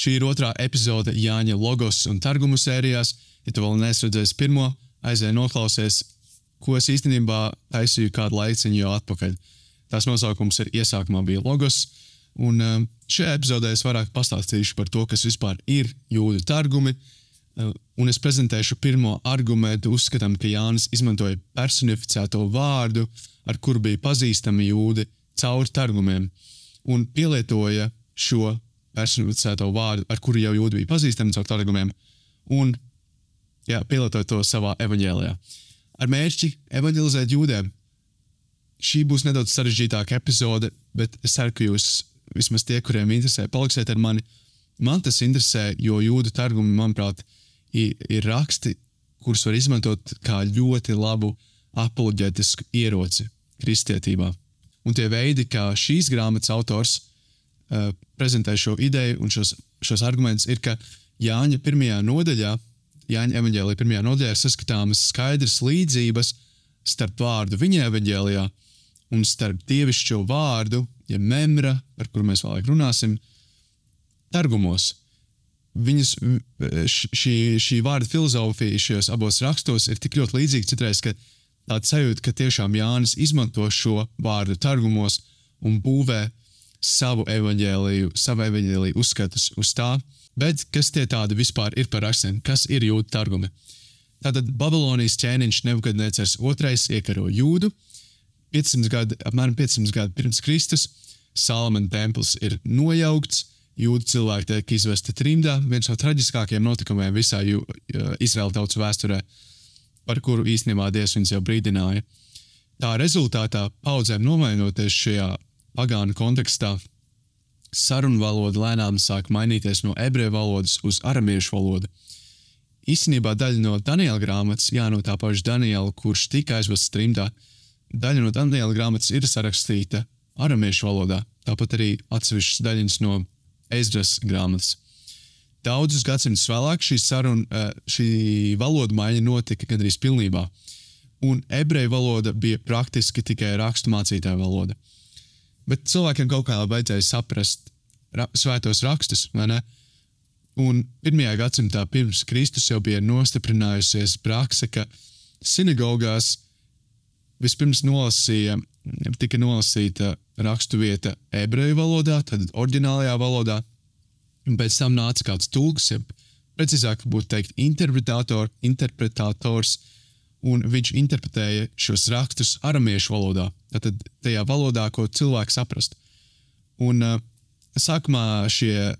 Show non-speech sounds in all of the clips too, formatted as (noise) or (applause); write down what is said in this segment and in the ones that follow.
Šī ir otrā epizode Jāņa Logos un Targumu sērijās. Ja tu vēl neesi redzējis pirmo, aizēj noklausies, ko es īstenībā taisīju kādu laiciņu jau atpakaļ. Tās nosaukums ir iesākumā bija Logos, un uh, šajā epizodē es vairāk pastāstīšu par to, kas vispār ir jūdu targumi, uh, un es prezentēšu pirmo argumentu, uzskatām, ka Jānis izmantoja personificēto vārdu, ar kuru bija pazīstami jūdi caur targumiem, un pielietoja šo personificēto vārdu, ar kuru jau jūdi bija pazīstami caur targumiem, un jā, pielietoja to savā evaņģēlijā. Ar mērķi evanģelizēt jūdiem. Šī būs nedaudz sarežģītāka epizode, bet es ceru, ka jūs, vismaz tie, kuriem interesē, paliksiet ar mani. Man tas interesē, jo jūdu targumi, manuprāt, ir, ir raksti, kurus var izmantot kā ļoti labu apoloģētisku ieroci kristietībā. Un tie veidi, kā šīs grāmatas autors uh, prezentē šo ideju un šos, šos argumentus, ir, ka Jāņa pirmajā nodaļā Jāņa evanģēlijā pirmajā nodaļā ir saskatāmas skaidras līdzības starp vārdu viņa evanģēlijā un starp dievišķo vārdu, ja memra, par kuru mēs vēlāk runāsim, targumos. Viņas, šī, šī vārda filozofija šajos abos rakstos ir tik ļoti līdzīga citreiz, ka tāds sajūta, ka tiešām Jānis izmanto šo vārdu targumos un būvē savu evaņģēliju, savu evaņģēliju uzskatus uz tā, Bet kas tie tādi vispār ir par rakstiem? Kas ir jūdu targumi? Tātad Babilonijas ķēniņš Nebukadnecers II iekaro jūdu. 500 gadi, apmēram 500 gadi pirms Kristus Salamana templis ir nojaukts, jūdu cilvēki tiek izvesti trimdā. Viens no traģiskākajiem notikumiem visā Izraēla tautas vēsturē, par kuru īstenībā Dievs viņus jau brīdināja. Tā rezultātā paudzēm nomainoties šajā pagānu kontekstā, sarunu valoda lēnām sāk mainīties no ebreju valodas uz aramiešu valodu. Īstenībā daļa no Daniela grāmatas, jā, no tā paša Daniela, kurš tika aizvests trimdā, daļa no Daniela grāmatas ir sarakstīta aramiešu valodā, tāpat arī atsevišķas daļas no Ezras grāmatas. Daudzus gadsimtus vēlāk šī saruna, eh, šī valoda maiņa notika gandrīz pilnībā, un ebreju valoda bija praktiski tikai rakstu mācītāja valoda. Bet cilvēkiem kaut kā vajadzēja saprast ra svētos rakstus, vai ne? Un pirmajā gadsimtā pirms Kristus jau bija nostiprinājusies prakse, ka sinagogās vispirms nolasīja, tika nolasīta raksturvieta ebreju valodā, tad oriģinālajā valodā, un pēc tam nāca kāds tulks, ja precīzāk būtu teikt, interpretātor, interpretators, un viņš interpretēja šos rakstus aramiešu valodā, tātad tajā valodā, ko cilvēks saprast. Un uh, sākumā šie,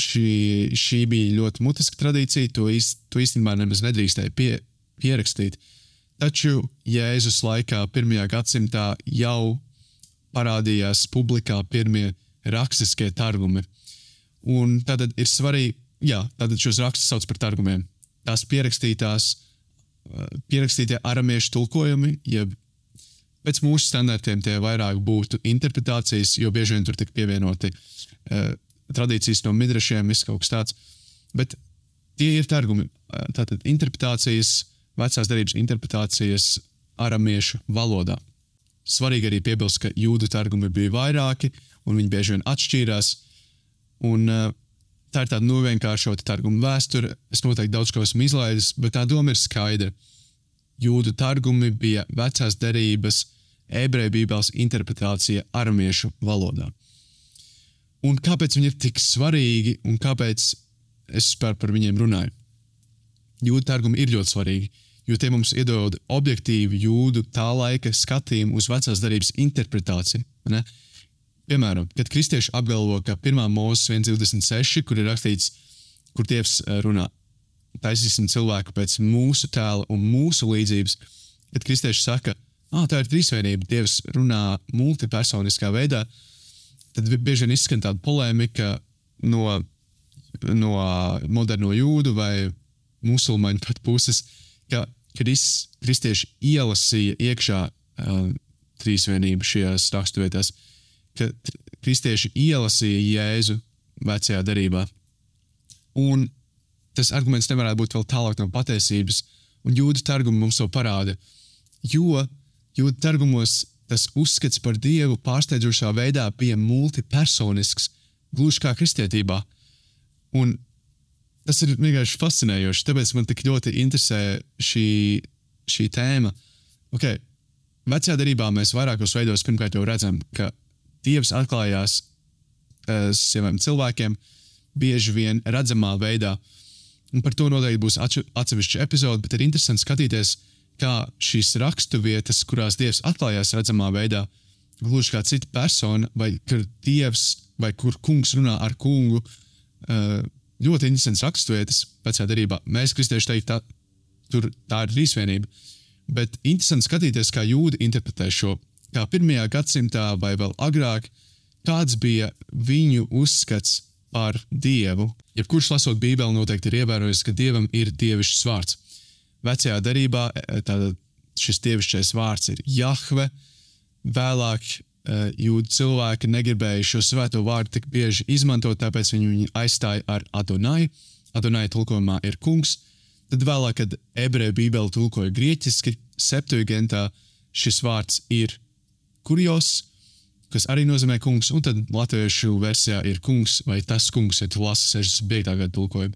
šī, šī bija ļoti mutiska tradīcija, to, īst, to īstenībā nemaz nedrīkstēja pie, pierakstīt. Taču Jēzus laikā, pirmajā gadsimtā, jau parādījās publikā pirmie rakstiskie targumi. Un tad ir svarīgi, jā, tātad šos rakstus sauc par targumiem. Tās pierakstītās pierakstītie aramiešu tulkojumi, jeb pēc mūsu standartiem tie vairāk būtu interpretācijas, jo bieži vien tur tika pievienoti uh, tradīcijas no midrašiem, viss kaut kas tāds. Bet tie ir targumi. Tātad interpretācijas, vecās derības interpretācijas aramiešu valodā. Svarīgi arī piebilst, ka jūdu targumi bija vairāki, un viņi bieži vien atšķīrās. Un, uh, tā ir tāda novienkāršota targuma vēsture. Es noteikti daudz ko esmu izlaidis, bet tā doma ir skaidra. Jūdu targumi bija vecās derības, ebreju bībeles interpretācija aramiešu valodā. Un kāpēc viņi ir tik svarīgi un kāpēc es par, par viņiem runāju? Jūdu targumi ir ļoti svarīgi, jo tie mums iedod objektīvu jūdu tā laika skatījumu uz vecās derības interpretāciju. Ne? Piemēram, kad kristieši apgalvo, ka 1. mūzes 1,26, kur ir rakstīts, kur Dievs eh, runā, taisīsim cilvēku pēc mūsu tēla un mūsu līdzības, kad kristieši saka, ah, tā ir trīsvienība, Dievs runā multipersoniskā veidā, tad bieži vien izskan tāda polēmika no, no moderno jūdu vai musulmaņu puses, ka kris, kristieši ielasīja iekšā uh, trīsvienību šajās raksturvietās ka kristieši ielasīja Jēzu vecajā derībā. Un tas arguments nevarētu būt vēl tālāk no patiesības, un jūdu targumi mums to parāda. Jo jūdu targumos tas uzskats par dievu pārsteidzošā veidā bija multipersonisks, gluži kā kristietībā. Un tas ir vienkārši fascinējoši. Tāpēc man tik ļoti interesē šī, šī tēma. Okay. Vecajā darbā mēs vairākos veidos pirmkārt jau redzam, ka Dievs atklājās uh, saviem cilvēkiem bieži vien redzamā veidā. Un par to noteikti būs atsevišķa epizode, bet ir interesanti skatīties, kā šīs raksturvietas, kurās Dievs atklājās redzamā veidā, gluži kā cita persona, vai kur Dievs vai kur kungs runā ar kungu, uh, ļoti interesants raksturvietas vecajā darbā. Mēs, kristieši, teikt, tā, tur tā ir trīsvienība. Bet interesanti skatīties, kā jūdi interpretē šo. Kā pirmajā gadsimtā vai vēl agrāk, kāds bija viņu uzskats par Dievu. Jebkurš lasot Bībeli, noteikti ir ievērojis, ka Dievam ir dievišķs vārds. Vecajā darbā e, šis dievišķais vārds ir Jahve. Vēlāk e, jūdu cilvēki negribēja šo svēto vārdu tik bieži izmantot, tāpēc viņi aizstāja ar Adonai. Adonai tulkojumā ir kungs. Tad vēlāk, kad ebreju bībeli tulkoja grieķiski, septuagintā šis vārds ir kurjos, kas arī nozīmē kungs, un tad latviešu versijā ir kungs vai tas kungs, ja tu lasi 65. gada tulkojumu.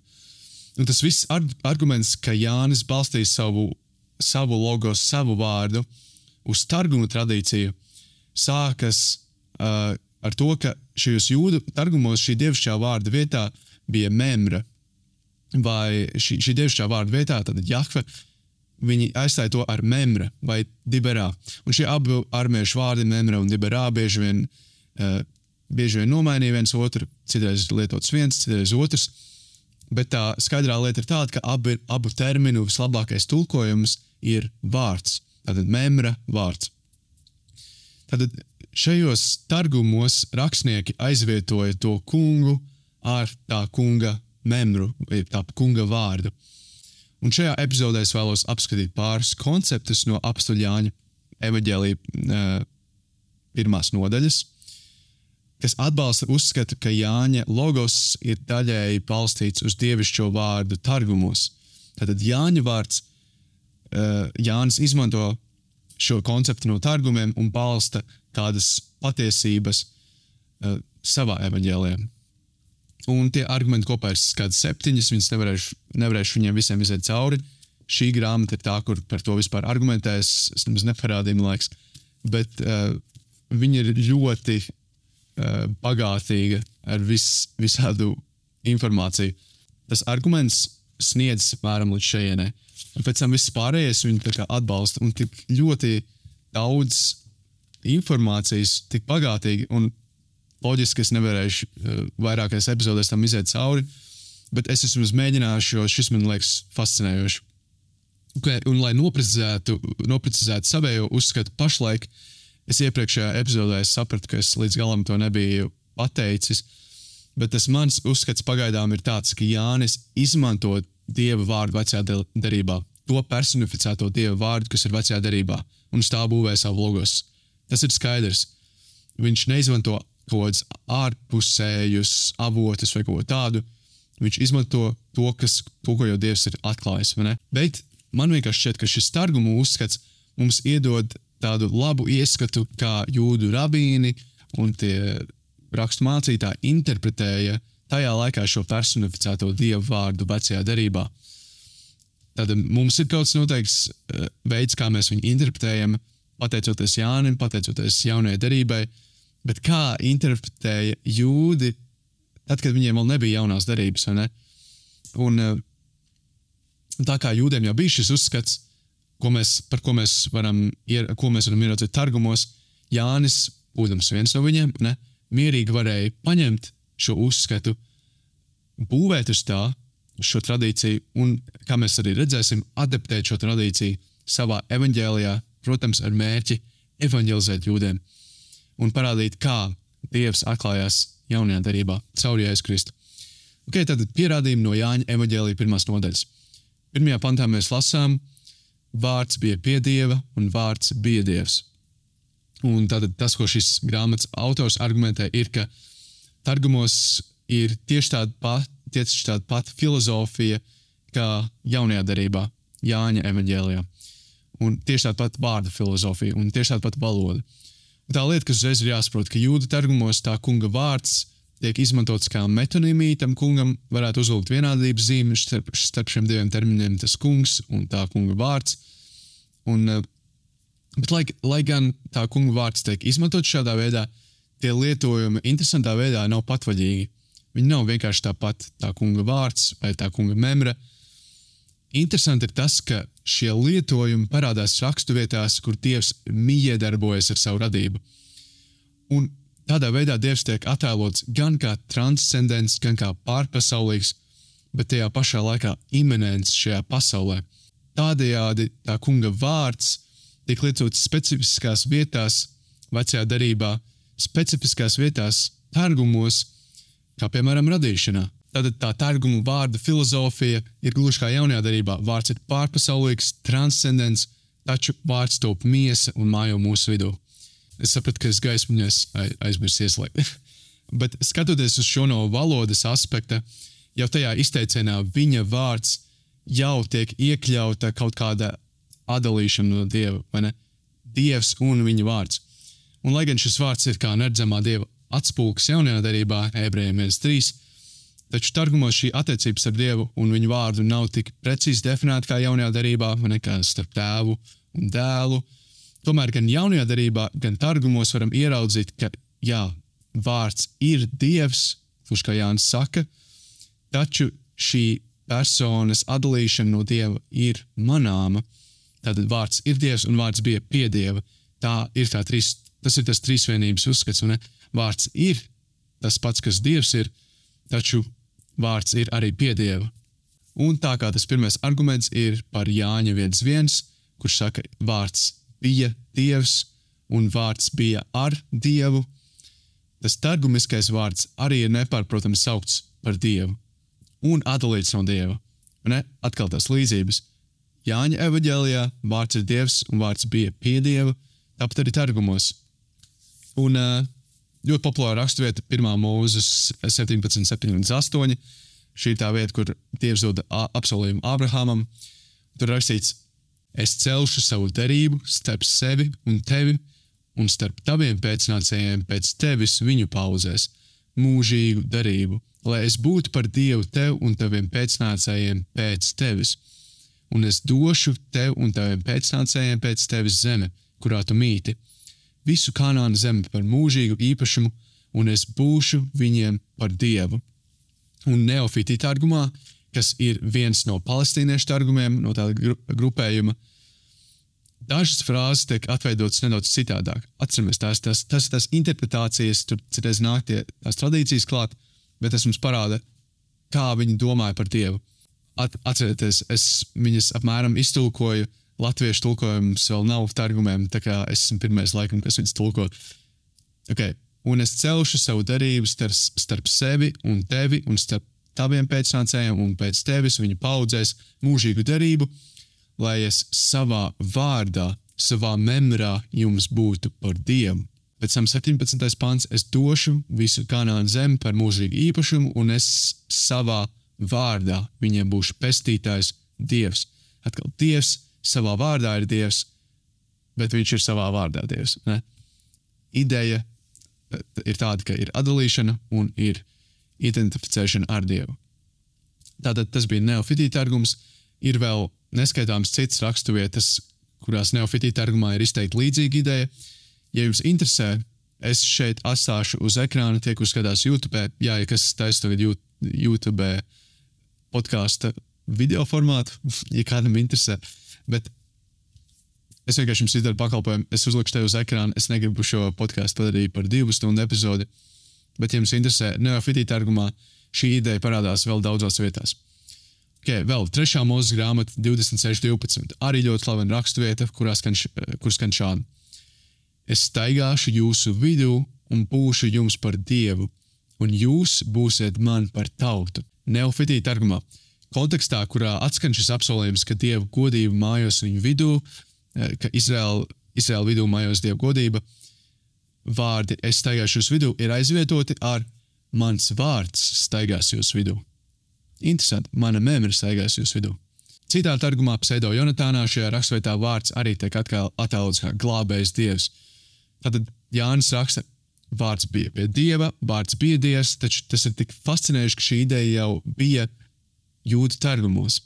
Un tas viss ar arguments, ka Jānis balstīja savu, savu logo, savu vārdu uz targumu tradīciju, sākas uh, ar to, ka šajos jūdu targumos šī dievišķā vārda vietā bija memra, vai šī, šī dievišķā vārda vietā, tad Jahve, viņi aizstāja to ar memra vai diberā. Un šie abi armiešu vārdi, memra un diberā, bieži vien, uh, bieži vien nomainīja viens otru, citreiz lietots viens, citreiz otrs. Bet tā skaidrā lieta ir tāda, ka abi, abu terminu vislabākais tulkojums ir vārds. Tātad memra vārds. Tātad šajos targumos rakstnieki aizvietoja to kungu ar tā kunga memru, tā kunga vārdu. Un šajā epizodē es vēlos apskatīt pāris konceptus no apstuļāņa evaņģēlīja pirmās nodaļas, kas atbalsta uzskatu, ka Jāņa logos ir daļēji balstīts uz dievišķo vārdu targumos. Tātad Jāņa vārds, Jānis izmanto šo konceptu no targumiem un balsta kādas patiesības savā evaņģēlijā. Un tie argumenti kopā ir kāds septiņas, viņas nevarēšu, nevarēšu viņiem visiem iziet cauri. Šī grāmata ir tā, kur par to vispār argumentēs. Es nemaz neparādīju, man liekas. Bet uh, viņa ir ļoti uh, bagātīga ar vis, visādu informāciju. Tas arguments sniedz apmēram līdz šejienei. Pēc tam viss pārējais viņu atbalsta un tik ļoti daudz informācijas, tik bagātīgi. Un loģiski, es nevarēšu uh, vairākās epizodēs tam iziet cauri, bet es esmu mēģinājis, jo šis man liekas fascinējoši. Okay, un, lai noprecizētu, noprecizētu savējo uzskatu pašlaik, es iepriekšējā epizodē sapratu, ka es līdz galam to nebiju pateicis. Bet tas mans uzskats pagaidām ir tāds, ka Jānis izmanto dieva vārdu vecajā derībā, to personificēto dieva vārdu, kas ir vecajā derībā, un uz tā būvē savu logos. Tas ir skaidrs. Viņš neizmanto kaut kādus ārpusējus avotus vai ko tādu. Viņš izmanto to, kas, to, ko jau Dievs ir atklājis. Bet man vienkārši šķiet, ka šis targumu uzskats mums iedod tādu labu ieskatu, kā jūdu rabīni un tie rakstu mācītāji interpretēja tajā laikā šo personificēto dievu vārdu vecajā derībā. Tad mums ir kaut kāds noteikts eh, veids, kā mēs viņu interpretējam, pateicoties Jānim, pateicoties jaunajai derībai, Bet kā interpretēja jūdi, tad, kad viņiem vēl nebija jaunās derības, ne? Un, un eh, tā kā jūdiem jau bija šis uzskats, ko mēs, par ko mēs varam, ier, ko mēs varam ieraudzīt targumos, Jānis, būdams viens no viņiem, ne, mierīgi varēja paņemt šo uzskatu, būvēt uz tā, šo tradīciju, un, kā mēs arī redzēsim, adaptēt šo tradīciju savā evanģēlijā, protams, ar mērķi evanģelizēt jūdiem un parādīt, kā Dievs atklājās jaunajā darbā caur Jēzu Kristu. Okay, tad pierādījumi no Jāņa evanģēlīja pirmās nodaļas. Pirmajā pantā mēs lasām, vārds bija pie Dieva un vārds bija Dievs. Un tātad tas, ko šis grāmatas autors argumentē, ir, ka targumos ir tieši tāda pati, tieši tāda pati filozofija kā jaunajā darbā, Jāņa evanģēlijā. Un tieši tāda pati vārda filozofija un tieši tāda pati valoda. Tā lieta, kas uzreiz ir jāsaprot, ka jūdu targumos tā kunga vārds tiek izmantots kā metonīmija tam kungam, varētu uzvilkt vienādības zīmi starp, starp šiem diviem terminiem, tas kungs un tā kunga vārds. Un, uh, bet, lai, lai gan tā kunga vārds tiek izmantots šādā veidā, tie lietojumi interesantā veidā nav patvaļīgi. Viņi nav vienkārši tāpat tā kunga vārds vai tā kunga memra. Interesanti ir tas, ka šie lietojumi parādās raksturvietās, kur Dievs miedarbojas ar savu radību. Un tādā veidā Dievs tiek attēlots gan kā transcendents, gan kā pārpasaulīgs, bet tajā pašā laikā imanents šajā pasaulē. Tādējādi tā kunga vārds tiek lietots specifiskās vietās, vecajā darbā, specifiskās vietās, targumos, kā piemēram radīšanā. Tātad tā targuma vārda filozofija ir gluži kā jaunajā darbā. Vārds ir pārpasaulīgs, transcendents, taču vārds top miesa un mājo mūsu vidū. Es sapratu, ka es gaismiņos aizmirsu ieslēgt. (laughs) Bet skatoties uz šo no valodas aspekta, jau tajā izteicienā viņa vārds jau tiek iekļauta kaut kāda atdalīšana no dieva? Dievs un viņa vārds. Un, lai gan šis vārds ir kā neredzamā dieva atspūgs jaunajā darbā, ebrejiem 1.3, taču targumos šī attiecības starp dievu un viņu vārdu nav tik precīzi definēta kā jaunajā darbā, nekā starp tēvu un dēlu. Tomēr gan jaunajā darbā, gan targumos varam ieraudzīt, ka jā, vārds ir dievs, kurš kā Jānis saka, taču šī personas atdalīšana no dieva ir manāma. Tātad vārds ir dievs un vārds bija pie dieva. Tā ir tā trīs Tas ir tas trīsvienības uzskats, un ne? vārds ir tas pats, kas Dievs ir, taču vārds ir arī piedieva. Un tā kā tas pirmais arguments ir par Jāņa 1.1, kurš saka, vārds bija Dievs un vārds bija ar Dievu, tas targumiskais vārds arī ir nepārprotami saukts par Dievu un atdalīts no Dieva. Ne? Atkal tās līdzības. Jāņa evanģēlijā vārds ir Dievs un vārds bija pie Dieva, tāpat arī targumos Un uh, ļoti populāra raksturvieta, pirmā mūzes 17, 78. Šī ir tā vieta, kur Dievs dod apsolījumu Abrahamam. Tur rakstīts, es celšu savu derību starp sevi un tevi, un starp taviem pēcnācējiem pēc tevis viņu pauzēs, mūžīgu derību, lai es būtu par Dievu tev un taviem pēcnācējiem pēc tevis. Un es došu tev un taviem pēcnācējiem pēc tevis zeme, kurā tu mīti visu kanānu zemi par mūžīgu īpašumu, un es būšu viņiem par dievu. Un neofītī targumā, kas ir viens no palestīniešu targumiem, no gru grupējuma, dažas frāzes tiek atveidotas nedaudz citādāk. Atceramies, tās, tās, ir tās interpretācijas, tur citreiz nāk tie, tās tradīcijas klāt, bet tas mums parāda, kā viņi domāja par Dievu. At, atcerieties, es viņas apmēram iztulkoju latviešu tulkojums vēl nav targumiem, tā kā es esmu pirmais laikam, kas viņus tulko. Okay. Un es celšu savu darību starp, starp sevi un tevi un starp taviem pēcnācējiem un pēc tevis viņu paudzēs mūžīgu darību, lai es savā vārdā, savā memorā jums būtu par Dievu. Pēc tam 17. pāns es došu visu kanālu zemi par mūžīgu īpašumu, un es savā vārdā viņiem būšu pestītājs Dievs. Atkal Dievs savā vārdā ir Dievs, bet viņš ir savā vārdā Dievs. Ne? Ideja eh, ir tāda, ka ir atdalīšana un ir identificēšana ar Dievu. Tātad tas bija neofitīta argums. Ir vēl neskaitāms cits raksturvietas, kurās neofitīta argumā ir izteikti līdzīga ideja. Ja jums interesē, es šeit atstāšu uz ekrāna tie, kur skatās YouTube. Jā, ja kas taisa tagad YouTube podkāstu video formātu, (laughs) ja kādam interesē. Bet es vienkārši jums izdaru pakalpojumu. Es uzlikšu te uz ekrāna. Es negribu šo podkāstu padarīt par divu stundu epizodi. Bet, ja jums interesē neofitīt argumā, šī ideja parādās vēl daudzās vietās. Okay, vēl trešā mūzika grāmata, 26.12. Arī ļoti slavena raksturvieta, kurā skan, kur skan šādi. Es staigāšu jūsu vidū un būšu jums par dievu, un jūs būsiet man par tautu. Neofitīt argumā kontekstā, kurā atskan šis apsolījums, ka Dieva godība mājos viņu vidū, eh, ka Izraēla, Izraēla vidū mājos Dieva godība, vārdi es staigāšu jūsu vidū ir aizvietoti ar mans vārds staigās jūsu vidū. Interesanti, mana mēmera staigās jūsu vidū. Citā targumā pseido Jonatānā šajā rakstvietā vārds arī tiek atkal attēlots kā glābējs dievs. Tad Jānis raksta, vārds bija pie dieva, vārds bija dievs, taču tas ir tik fascinējoši, ka šī ideja jau bija jūdu targumos.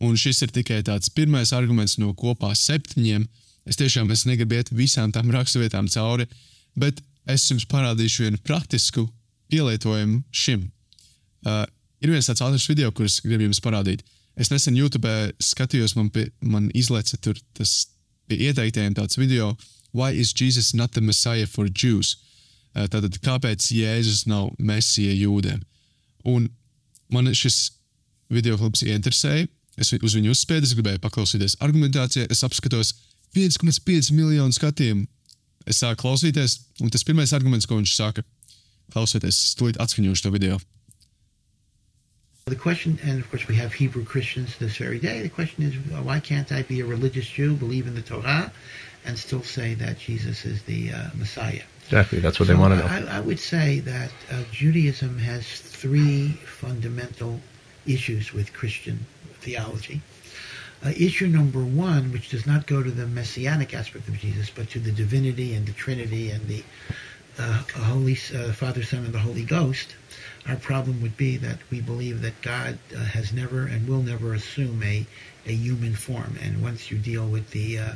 Un šis ir tikai tāds pirmais arguments no kopā septiņiem. Es tiešām es negribu iet visām tām raksturvietām cauri, bet es jums parādīšu vienu praktisku pielietojumu šim. Uh, ir viens tāds ātrs video, kurus gribu jums parādīt. Es nesen YouTube skatījos, man, pie, man izlaica tur tas pie ieteiktiem tāds video, Why is Jesus not the Messiah for Jews? Uh, tātad, kāpēc Jēzus nav mesija jūdiem? Un man šis video klips ieinteresēja. Es uz viņu uzspēju, es gribēju paklausīties argumentācijai, es apskatos 5,5 miljonu skatījumu. Es sāku klausīties, un tas pirmais arguments, ko viņš saka, klausieties, stūlīt atskaņošu to video. The question, and of course we have Hebrew Christians this very day, the question is why can't I be a religious Jew, believe in the Torah, and still say that Jesus is the uh, Messiah? Exactly, that's what So they want to know. I, I would say that uh, Judaism has three fundamental issues with Christian theology. Uh, issue number one, which does not go to the messianic aspect of Jesus, but to the divinity and the Trinity and the uh, Holy uh, Father, Son, and the Holy Ghost. Our problem would be that we believe that God uh, has never and will never assume a, a human form. And once you deal with the uh,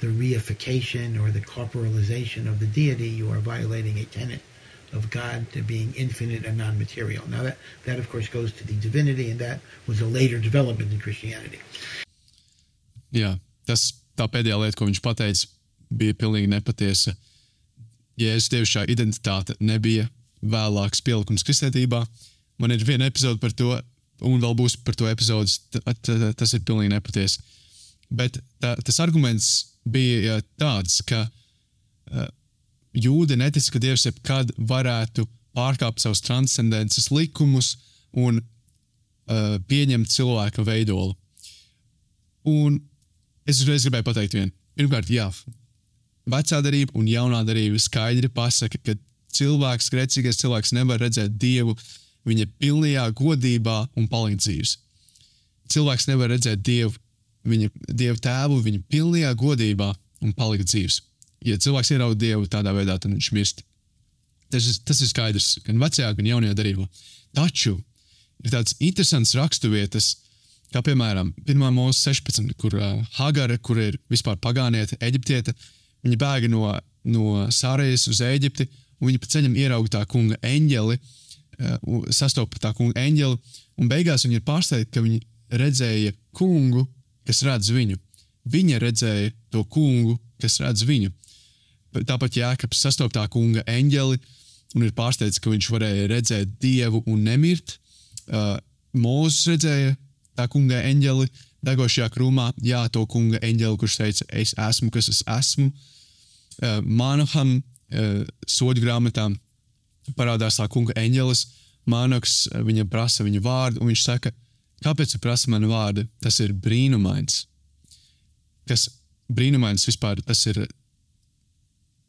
the reification or the corporalization of the deity, you are violating a tenet of God to being infinite and non-material. Now that that of course goes to the divinity, and that was a later development in Christianity. Jā, tas tā pēdējā lieta, ko viņš teica, bija pilnīgi nepatiesa. Jēzus dievišķā identitāte nebija vēlāks pielikums kristietībā. Man ir viena epizode par to, un vēl būs par to epizodes. Tas ir pilnīgi nepatiesi. Bet tā, tas arguments bija tāds, ka uh, jūdi netic, ka Dievs jebkad varētu pārkāpt savus transcendences likumus un uh, pieņemt cilvēka veidolu. Un es uzreiz gribēju pateikt, vienu. Pirmkārt, jā, vecā darība un jaunā darība skaidri pasaka, ka cilvēks, grēcīgais cilvēks, nevar redzēt Dievu viņa pilnajā godībā un palīdzības. Cilvēks nevar redzēt Dievu, viņa Dievu tēvu viņa pilnajā godībā un palīdzības. Ja cilvēks ierauga Dievu tādā veidā, tad viņš mirst. Tas ir, tas ir skaidrs gan vecajā, gan jaunajā darbā. Taču ir tāds interesants raksturvietas, kā piemēram 1. mūzika 16, kur uh, Hagara, kur ir vispār pagāniete, eģiptiete, viņa bēga no, no Sārijas uz Eģipti, un viņa pa ceļam ierauga tā kunga eņģeli, uh, sastopa tā kunga eņģeli, un beigās viņa ir pārsteigta, ka viņa redzēja kungu, kas redz viņu. Viņa redzēja to kungu, kas redz viņu. Tāpat Jēkabs sastopa tā kunga eņģeli, un ir pārsteigts, ka viņš varēja redzēt dievu un nemirt. Uh, Mūzis redzēja tā kunga eņģeli degošajā krūmā, jā, to kunga eņģeli, kurš teica, es esmu, kas es esmu. Uh, Mānaham uh, soļu grāmatā parādās tā kunga eņģelis. Mānaks uh, viņa prasa viņu vārdu, un viņš saka, kāpēc tu prasa manu vārdu? Tas ir brīnumains. Kas brīnumains vispār, tas ir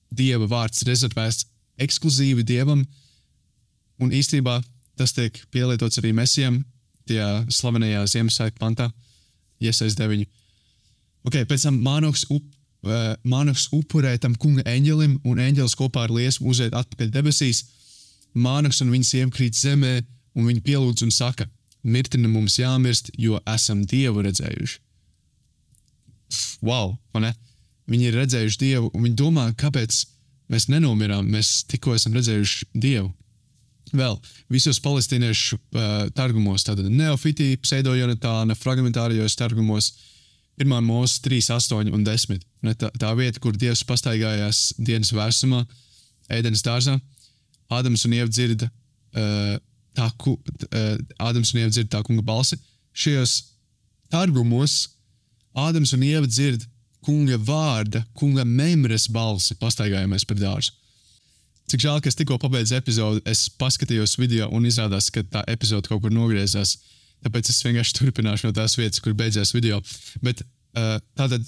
dieva vārds rezervēts ekskluzīvi dievam, un īstenībā tas tiek pielietots arī mesijam, tajā slavenajā Ziemassvētku pantā, iesaist deviņu. Okay, pēc tam Mānoks, up, uh, Mānoks upurē tam kunga eņģelim, un eņģelis kopā ar liesmu uziet atpakaļ debesīs. Mānoks un viņa sieva krīt zemē, un viņi pielūdz un saka, mirtina mums jāmirst, jo esam Dievu redzējuši. Wow, ne? Viņi ir redzējuši Dievu, un viņi domā, kāpēc mēs nenomirām, mēs tikko esam redzējuši Dievu. Vēl visos palestīniešu uh, targumos, tātad neofitī, pseidojonatāna, fragmentārijos targumos, 1. mūzika 3, 8 un 10. Ne, tā, tā vieta, kur Dievs pastaigājās dienas vēsumā, ēdienas dārzā, Ādams un Ieva dzirda uh, tā, ku, uh, Ādams un Ieva dzirda tā kunga balsi. Šajos targumos Ādams un Ieva dzird kunga vārda, kunga memres balsi, pastaigājamies par dārzu. Cik žēl, ka es tikko pabeidzu epizodi, es paskatījos video un izrādās, ka tā epizode kaut kur nogriezās. Tāpēc es vienkārši turpināšu no tās vietas, kur beidzās video. Bet uh, tātad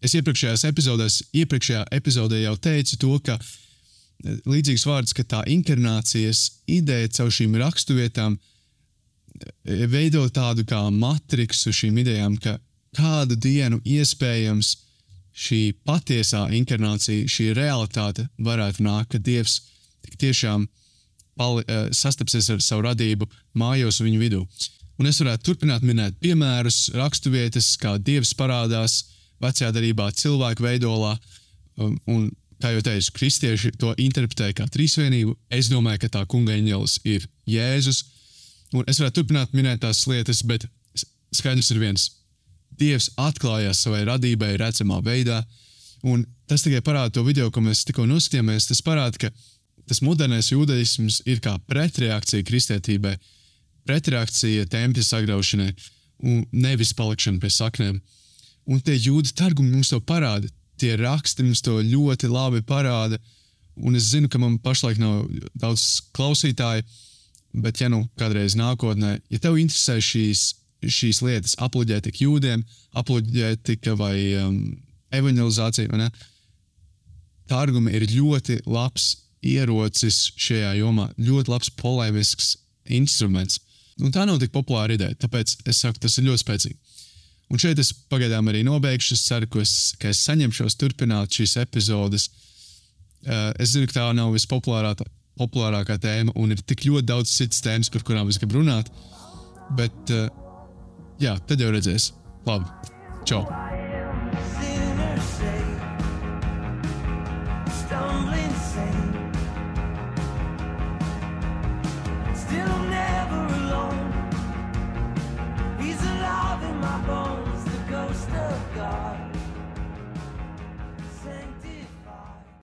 es iepriekšējās epizodēs, iepriekšējā epizodē jau teicu to, ka līdzīgs vārds, ka tā inkarnācijas ideja caur šīm raksturvietām veido tādu kā matriksu šīm idejām, ka kādu dienu iespējams šī patiesā inkarnācija, šī realitāte varētu nākt, ka Dievs tiešām pali, uh, sastapsies ar savu radību mājos viņu vidū. Un es varētu turpināt minēt piemērus, raksturvietas, kā Dievs parādās vecajā darbā, cilvēku veidolā. Um, un, kā jau teicu, kristieši to interpretē kā trīsvienību. Es domāju, ka tā kunga eņģelis ir Jēzus. Un es varētu turpināt minēt tās lietas, bet skaidrs ir viens. Dievs atklājās savai radībai redzamā veidā, un tas tikai parāda to video, ko mēs tikko noskatījāmies. Tas parāda, ka tas modernais jūdaisms ir kā pretreakcija kristietībai, pretreakcija tempļa sagraušanai un nevis palikšana pie saknēm. Un tie jūda targumi mums to parāda. Tie raksti mums to ļoti labi parāda. Un es zinu, ka man pašlaik nav daudz klausītāju, bet, ja nu kādreiz nākotnē, ja tev interesē šīs, šīs lietas, aploģētika jūdiem, aploģētika vai um, evanģelizācija, vai ne? Tārgumi ir ļoti labs ierocis šajā jomā, ļoti labs polēmisks instruments. Un tā nav tik populāra ideja, tāpēc es saku, tas ir ļoti spēcīgi. Un šeit es pagaidām arī nobeigšu. Es ceru, ka es, ka es saņemšos turpināt šīs epizodes. Uh, es zinu, ka tā nav vispopulārākā populārākā tēma, un ir tik ļoti daudz citas tēmas, par kurām es gribu runāt. Bet, uh, jā, tad jau redzēs. Labi, čau!